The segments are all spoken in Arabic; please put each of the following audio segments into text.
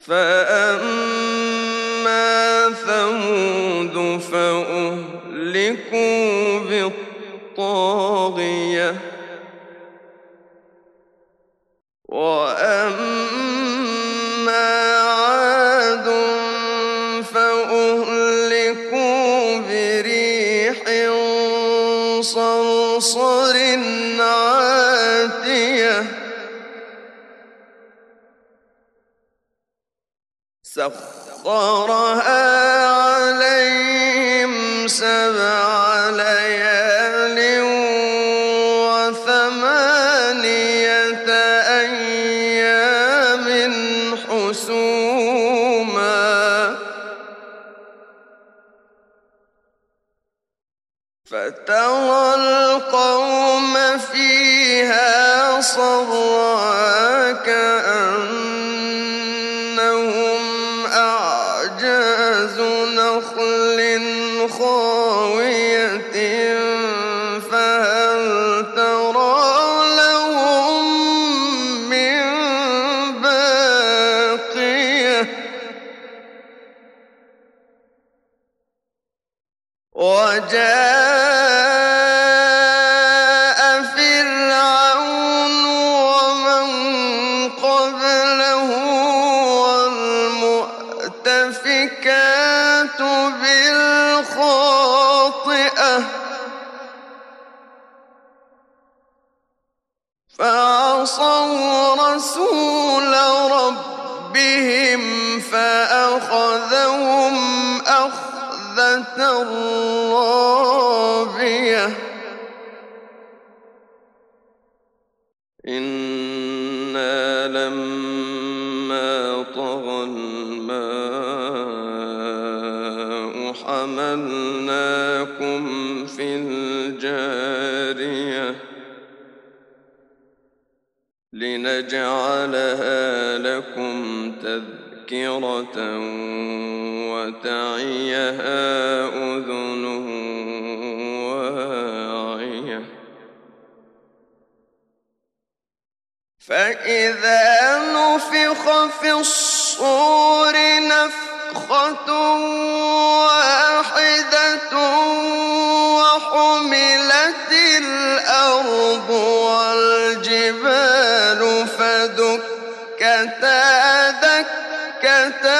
فأما ثمود فأهلكوا بالطاغية وأما عاد فأهلكوا بريح صرصر عاتية سخرها عليهم سبع ليال وثمانية خاوية فهل ترى لهم من باقية وجاء رسول ربهم فأخذهم أخذة رابية. إنا لما طغى الماء حملناكم في الجارية. لنجعلها لكم تذكرة وتعيها أذن واعية. فإذا نفخ في الصور نفخة واحدة وحملت دكة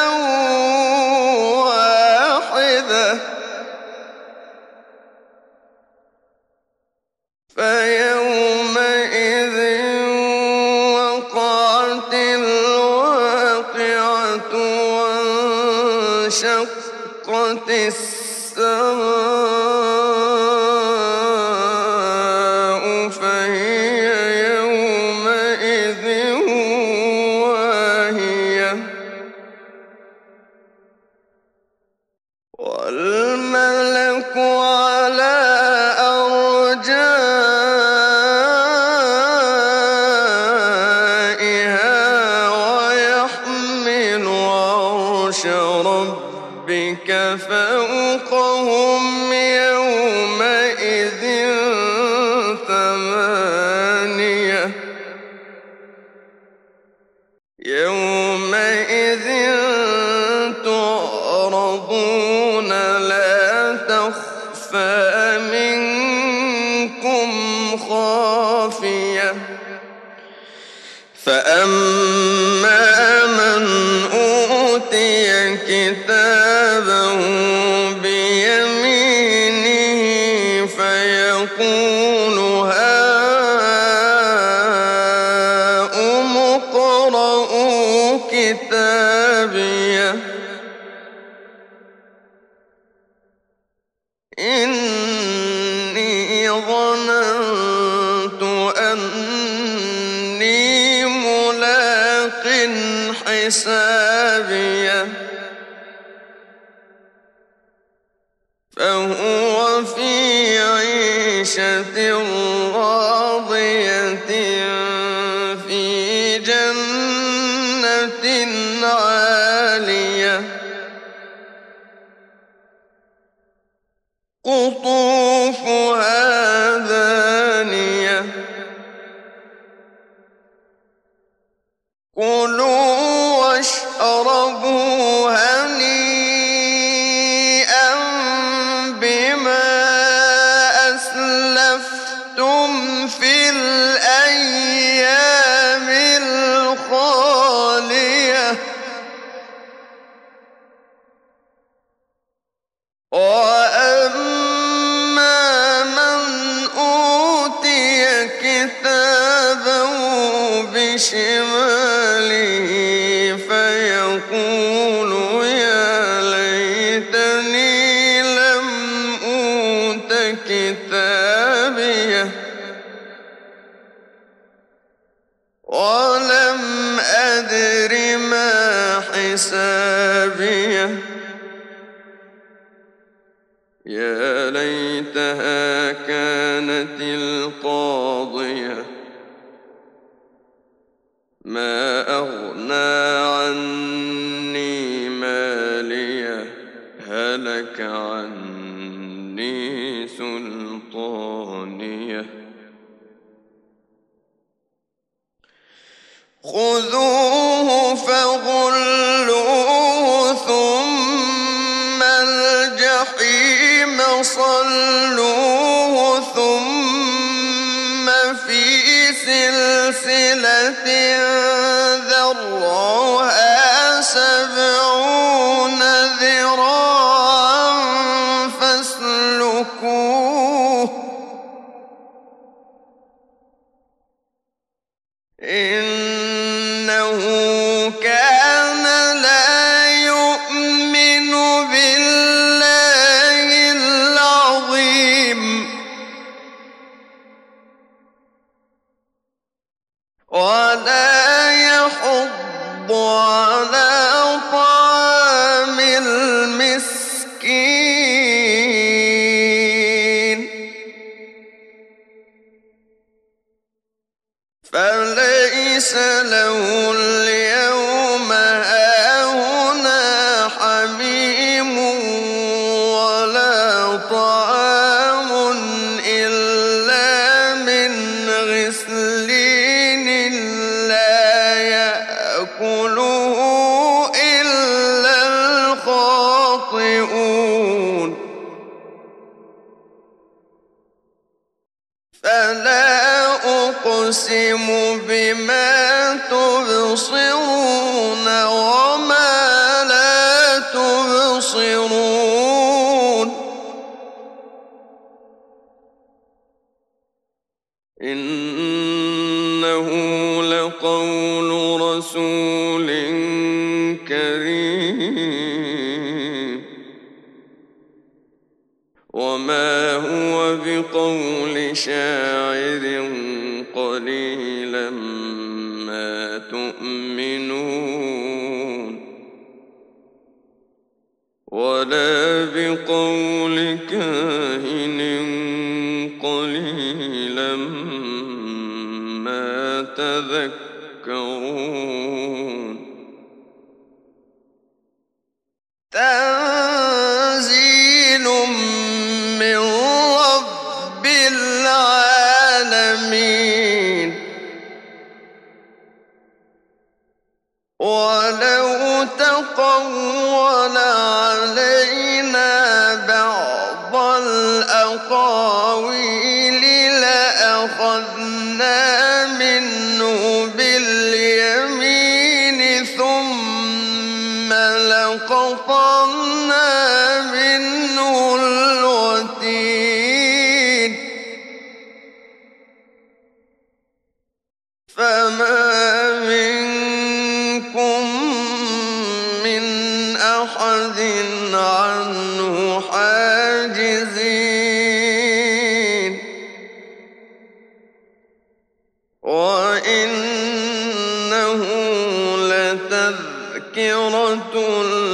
ربك فوقهم يومئذ ثمانية. يومئذ تعرضون لا تخفى حسابية. فهو في عيشة راضية في جنة عالية. قطوفها القاضية. ما أغنى عني مالية هلك عني سلطانيه خذوه ولا فلا أقسم بما تبصرون وما لا تبصرون. إنه لقول رسول بقول شاعر قليلا ما تؤمنون ولا بقول كاهن ولو تقول علينا بعض الأقاويل لأخذنا ثم منه الوتين. تذكرة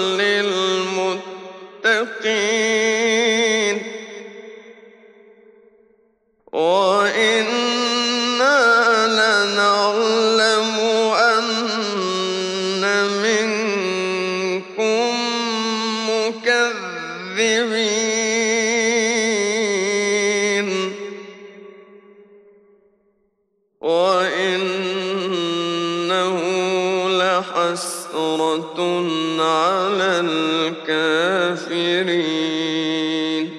الكافرين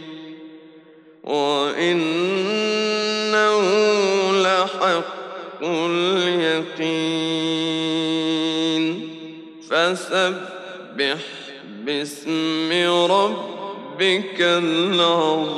وإنه لحق اليقين. فسبح باسم ربك العظيم.